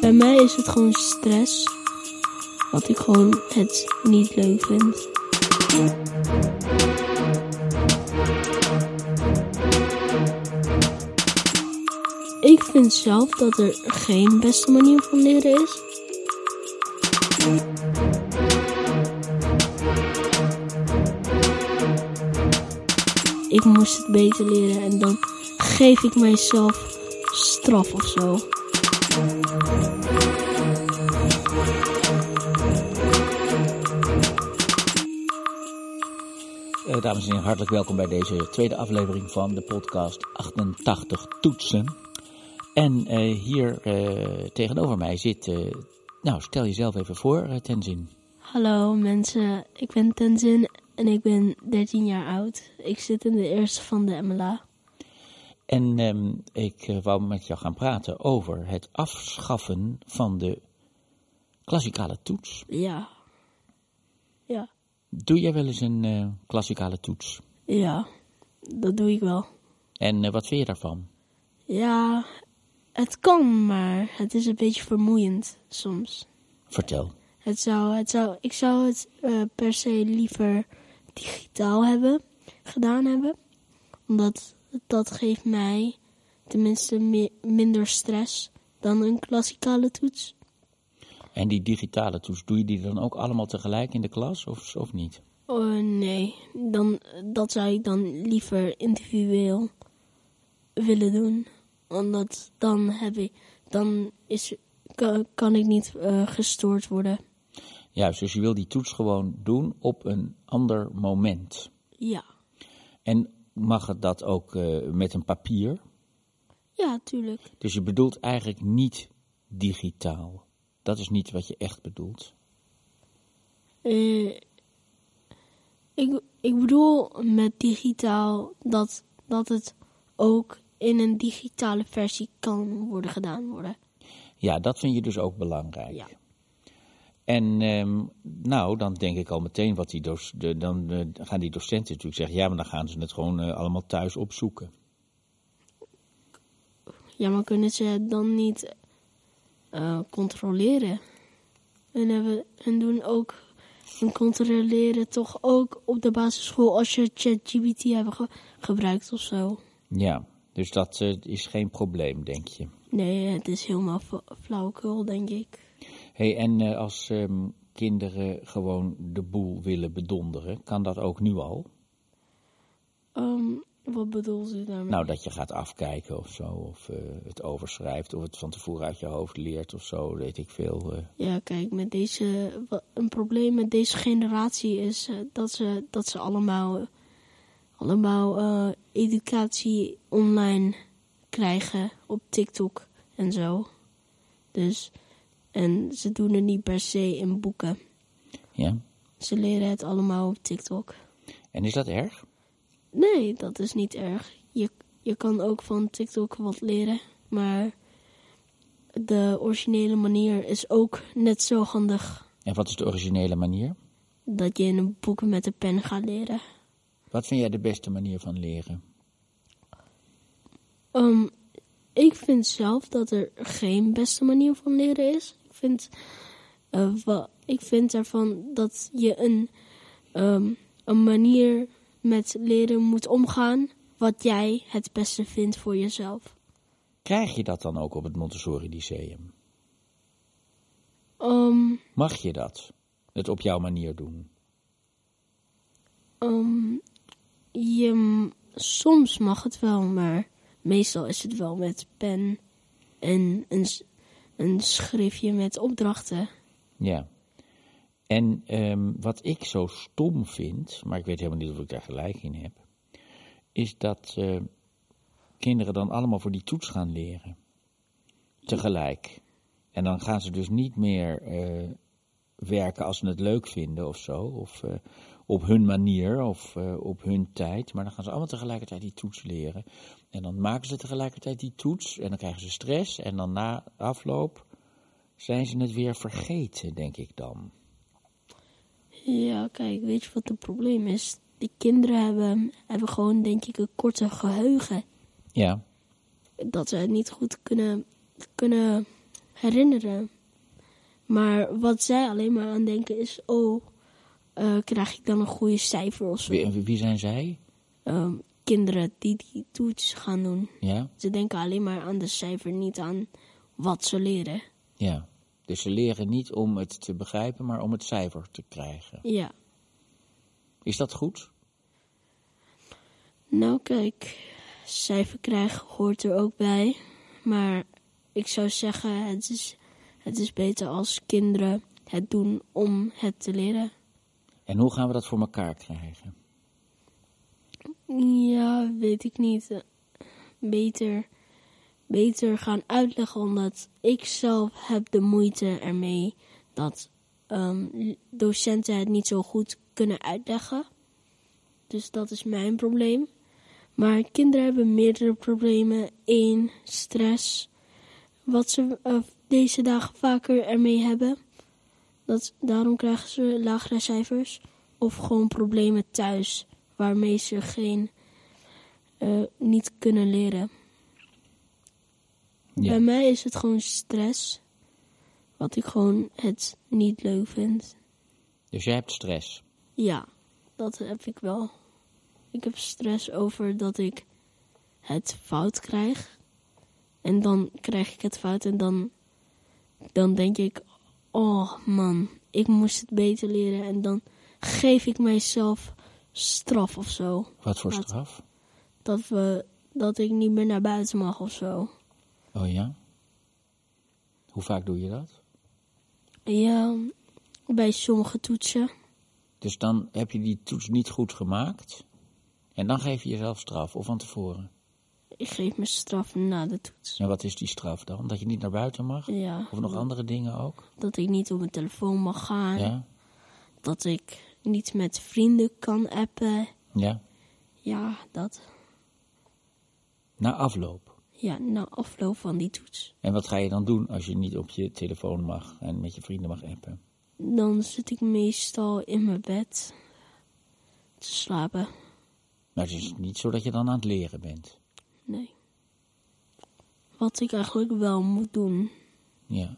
Bij mij is het gewoon stress. Wat ik gewoon het niet leuk vind. Ik vind zelf dat er geen beste manier van leren is. Ik moest het beter leren en dan geef ik mijzelf straf of zo. Uh, dames en heren, hartelijk welkom bij deze tweede aflevering van de podcast 88 Toetsen. En uh, hier uh, tegenover mij zit, nou stel jezelf even voor, Tenzin. Hallo mensen, ik ben Tenzin en ik ben 13 jaar oud. Ik zit in de eerste van de MLA. En um, ik wou met jou gaan praten over het afschaffen van de klassikale toets. Ja. Ja. Doe jij wel eens een uh, klassikale toets? Ja, dat doe ik wel. En uh, wat vind je daarvan? Ja, het kan, maar het is een beetje vermoeiend soms. Vertel. Het zou, het zou, ik zou het uh, per se liever digitaal hebben, gedaan hebben. Omdat dat geeft mij tenminste minder stress dan een klassikale toets. En die digitale toets, doe je die dan ook allemaal tegelijk in de klas of, of niet? Oh, nee, dan, dat zou ik dan liever individueel willen doen. Omdat dan heb ik, dan is, kan, kan ik niet uh, gestoord worden. Juist, dus je wil die toets gewoon doen op een ander moment. Ja. En mag het dat ook uh, met een papier? Ja, tuurlijk. Dus je bedoelt eigenlijk niet digitaal? Dat is niet wat je echt bedoelt. Uh, ik, ik bedoel met digitaal dat, dat het ook in een digitale versie kan worden gedaan worden. Ja, dat vind je dus ook belangrijk. Ja. En um, nou, dan denk ik al meteen wat die de, dan uh, gaan die docenten natuurlijk zeggen, ja, maar dan gaan ze het gewoon uh, allemaal thuis opzoeken. Ja, maar kunnen ze dan niet uh, controleren? En, hebben, en doen ook en controleren toch ook op de basisschool als je ChatGPT hebt ge gebruikt of zo. Ja, dus dat is geen probleem, denk je? Nee, het is helemaal flauwekul, denk ik. Hey, en uh, als um, kinderen gewoon de boel willen bedonderen, kan dat ook nu al? Um, wat bedoelt u daarmee? Nou, dat je gaat afkijken of zo, of uh, het overschrijft, of het van tevoren uit je hoofd leert of zo, weet ik veel. Uh. Ja, kijk, met deze, een probleem met deze generatie is uh, dat, ze, dat ze allemaal, allemaal educatie online krijgen op TikTok en zo. Dus, en ze doen het niet per se in boeken. Ja. Ze leren het allemaal op TikTok. En is dat erg? Nee, dat is niet erg. Je, je kan ook van TikTok wat leren, maar de originele manier is ook net zo handig. En wat is de originele manier? Dat je in een boek met een pen gaat leren. Wat vind jij de beste manier van leren? Um, ik vind zelf dat er geen beste manier van leren is. Ik vind, uh, wel, ik vind ervan dat je een, um, een manier met leren moet omgaan wat jij het beste vindt voor jezelf. Krijg je dat dan ook op het Montessori Lyceum? Um, Mag je dat? Het op jouw manier doen? Um, je, soms mag het wel, maar meestal is het wel met pen en een, een schriftje met opdrachten. Ja. En um, wat ik zo stom vind, maar ik weet helemaal niet of ik daar gelijk in heb, is dat uh, kinderen dan allemaal voor die toets gaan leren. Tegelijk. En dan gaan ze dus niet meer uh, werken als ze het leuk vinden of zo, of uh, op hun manier of op hun tijd, maar dan gaan ze allemaal tegelijkertijd die toets leren. En dan maken ze tegelijkertijd die toets en dan krijgen ze stress en dan na afloop zijn ze het weer vergeten, denk ik dan. Ja, kijk, weet je wat het probleem is? de kinderen hebben, hebben gewoon, denk ik, een korte geheugen. Ja, Dat ze het niet goed kunnen, kunnen herinneren. Maar wat zij alleen maar aan denken is: oh, eh, krijg ik dan een goede cijfer of zo? wie, wie zijn zij? Ehm, kinderen die die toets gaan doen. Ja, Ze denken alleen maar aan de cijfer, niet aan wat ze leren. ja. Dus ze leren niet om het te begrijpen, maar om het cijfer te krijgen. Ja. Is dat goed? Nou, kijk, cijfer krijgen hoort er ook bij. Maar ik zou zeggen, het is, het is beter als kinderen het doen om het te leren. En hoe gaan we dat voor elkaar krijgen? Ja, weet ik niet. Beter, beter gaan uitleggen, omdat ik zelf heb de moeite ermee dat ehm, docenten het niet zo goed kunnen uitleggen. Dus dat is mijn probleem. Maar kinderen hebben meerdere problemen. Eén, stress. Wat ze eh, deze dagen vaker ermee hebben. Dat, daarom krijgen ze lagere cijfers. Of gewoon problemen thuis. Waarmee ze geen, eh, niet kunnen leren. Bij Ja. mij is het gewoon stress. Wat ik gewoon het niet leuk vind. Dus jij hebt stress. Ja, dat heb ik wel. Ik heb stress over dat ik het fout krijg. En dan krijg ik het fout en dan, dan denk ik, oh man, ik moest het beter leren. En dan geef ik mijzelf straf of zo. Wat voor straf? Dat, we, dat ik niet meer naar buiten mag of zo. Oh ja? Hoe vaak doe je dat? Ja, bij sommige toetsen. Dus dan heb je die toets niet goed gemaakt. En dan geef je jezelf straf, of van tevoren. Ik geef me straf na de toets. En wat is die straf dan? Dat je niet naar buiten mag? Ja, Of nog andere dingen ook? dat ik niet op mijn telefoon mag gaan. Ja? Dat ik niet met vrienden kan appen. Ja? Ja, dat. Na afloop. Ja, na afloop van die toets. En wat ga je dan doen als je niet op je telefoon mag en met je vrienden mag appen? Dan zit ik meestal in mijn bed te slapen. Maar het is niet zo dat je dan aan het leren bent. Nee. Wat ik eigenlijk wel moet doen. Ja.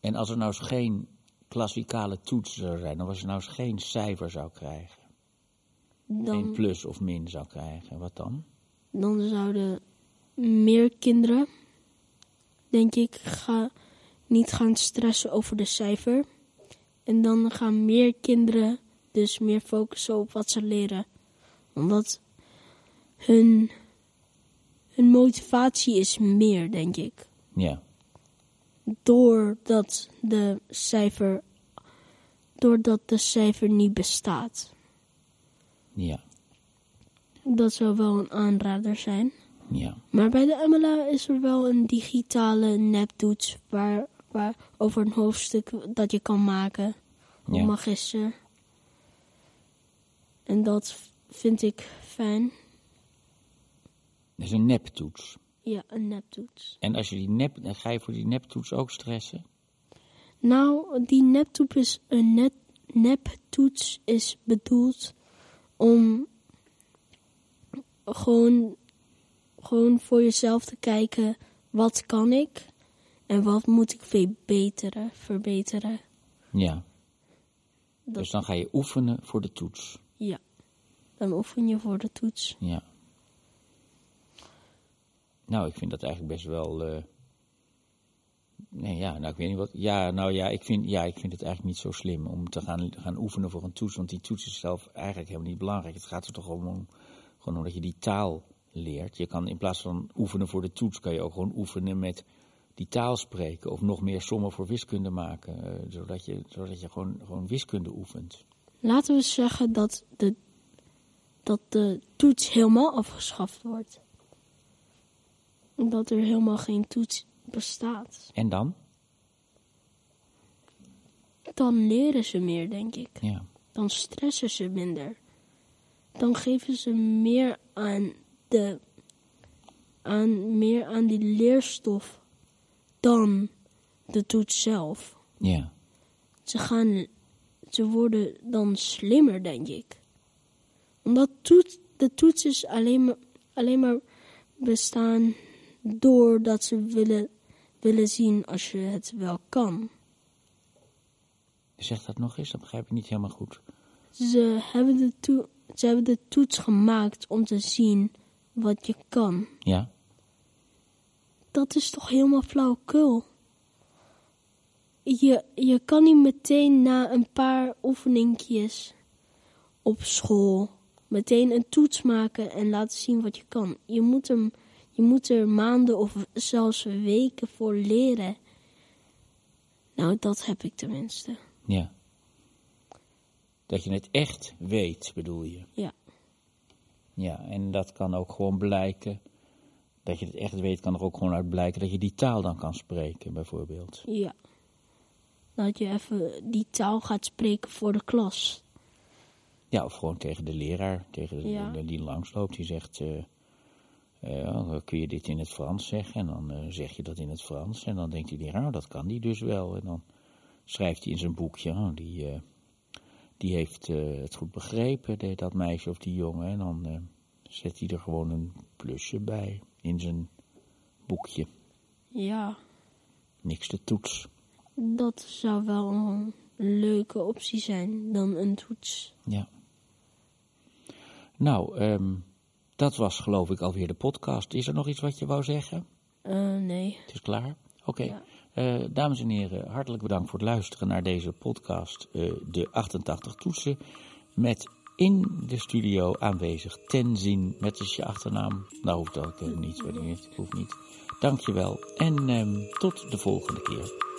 En als er nou eens geen klassikale toets zou zijn, of als je nou eens geen cijfer zou krijgen, geen Dan, plus of min zou krijgen, wat dan? dan zouden meer kinderen, denk ik, ga, niet gaan stressen over de cijfer. En dan gaan meer kinderen dus meer focussen op wat ze leren. Omdat hun, hun motivatie is meer, denk ik. Ja, Doordat de cijfer, doordat de cijfer niet bestaat. ja, Dat zou wel een aanrader zijn. ja. Maar bij de MLA is er wel een digitale neptoets waar, waar over een hoofdstuk dat je kan maken Ja. magister. En dat vind ik fijn. Dat is een neptoets. Ja, een neptoets. En als je die nep, dan ga je voor die neptoets ook stressen? Nou, die neptoets is, een net, neptoets is bedoeld om gewoon, gewoon voor jezelf te kijken, wat kan ik en wat moet ik verbeteren, verbeteren. Ja. Dat- Dus dan ga je oefenen voor de toets. Ja, dan oefen je voor de toets. Ja. Nou, ik vind dat eigenlijk best wel. eh, Nee, ja, nou, ik weet niet wat. Ja, nou ja ik, vind, ja, ik vind het eigenlijk niet zo slim om te gaan, gaan oefenen voor een toets. Want die toets is zelf eigenlijk helemaal niet belangrijk. Het gaat er toch om, gewoon om dat je die taal leert. Je kan in plaats van oefenen voor de toets, kan je ook gewoon oefenen met die taal spreken. Of nog meer sommen voor wiskunde maken. eh, zodat je, zodat je gewoon, gewoon wiskunde oefent. Laten we zeggen dat de, dat de toets helemaal afgeschaft wordt. Dat er helemaal geen toets bestaat. En dan? Dan leren ze meer, denk ik. Ja. Dan stressen ze minder. Dan geven ze meer aan de aan meer aan die leerstof dan de toets zelf. Ja. Ze gaan ze worden dan slimmer, denk ik. Omdat toet, de toetsen alleen maar, alleen maar bestaan doordat ze willen, willen zien als je het wel kan. Zeg dat nog eens, dat begrijp ik niet helemaal goed. Ze hebben de, to ze hebben de toets gemaakt om te zien wat je kan. Ja? Dat is toch helemaal flauwekul? Je, je kan niet meteen na een paar oefeningjes op school meteen een toets maken en laten zien wat je kan. Je moet, hem, je moet er maanden of zelfs weken voor leren. Nou, dat heb ik tenminste. Ja. Dat je het echt weet, bedoel je? Ja. Ja, en dat kan ook gewoon blijken. Dat je het echt weet, kan er ook gewoon uit blijken dat je die taal dan kan spreken, bijvoorbeeld. Ja. Dat je even die taal gaat spreken voor de klas. Ja, of gewoon tegen de leraar, tegen de, Ja. die langsloopt, die zegt, eh, eh, kun je dit in het Frans zeggen? En dan eh, zeg je dat in het Frans. En dan denkt die leraar, oh, dat kan die dus wel. En dan schrijft hij in zijn boekje, oh, die, eh, die heeft het goed begrepen, de- dat meisje of die jongen. En dan zet hij er gewoon een plusje bij in zijn boekje. Ja. Niks te toets. Dat zou wel een leuke optie zijn dan een toets. Ja. Nou, ehm, dat was geloof ik alweer de podcast. Is er nog iets wat je wou zeggen? Eh, nee. Het is klaar? Oké. Ja. Eh, dames en heren, hartelijk bedankt voor het luisteren naar deze podcast, eh, de 88 toetsen. Met in de studio aanwezig Tenzin, met dus je achternaam. Nou hoeft eh, niet, weet ik niet, hoeft niet. Dankjewel en ehm, tot de volgende keer.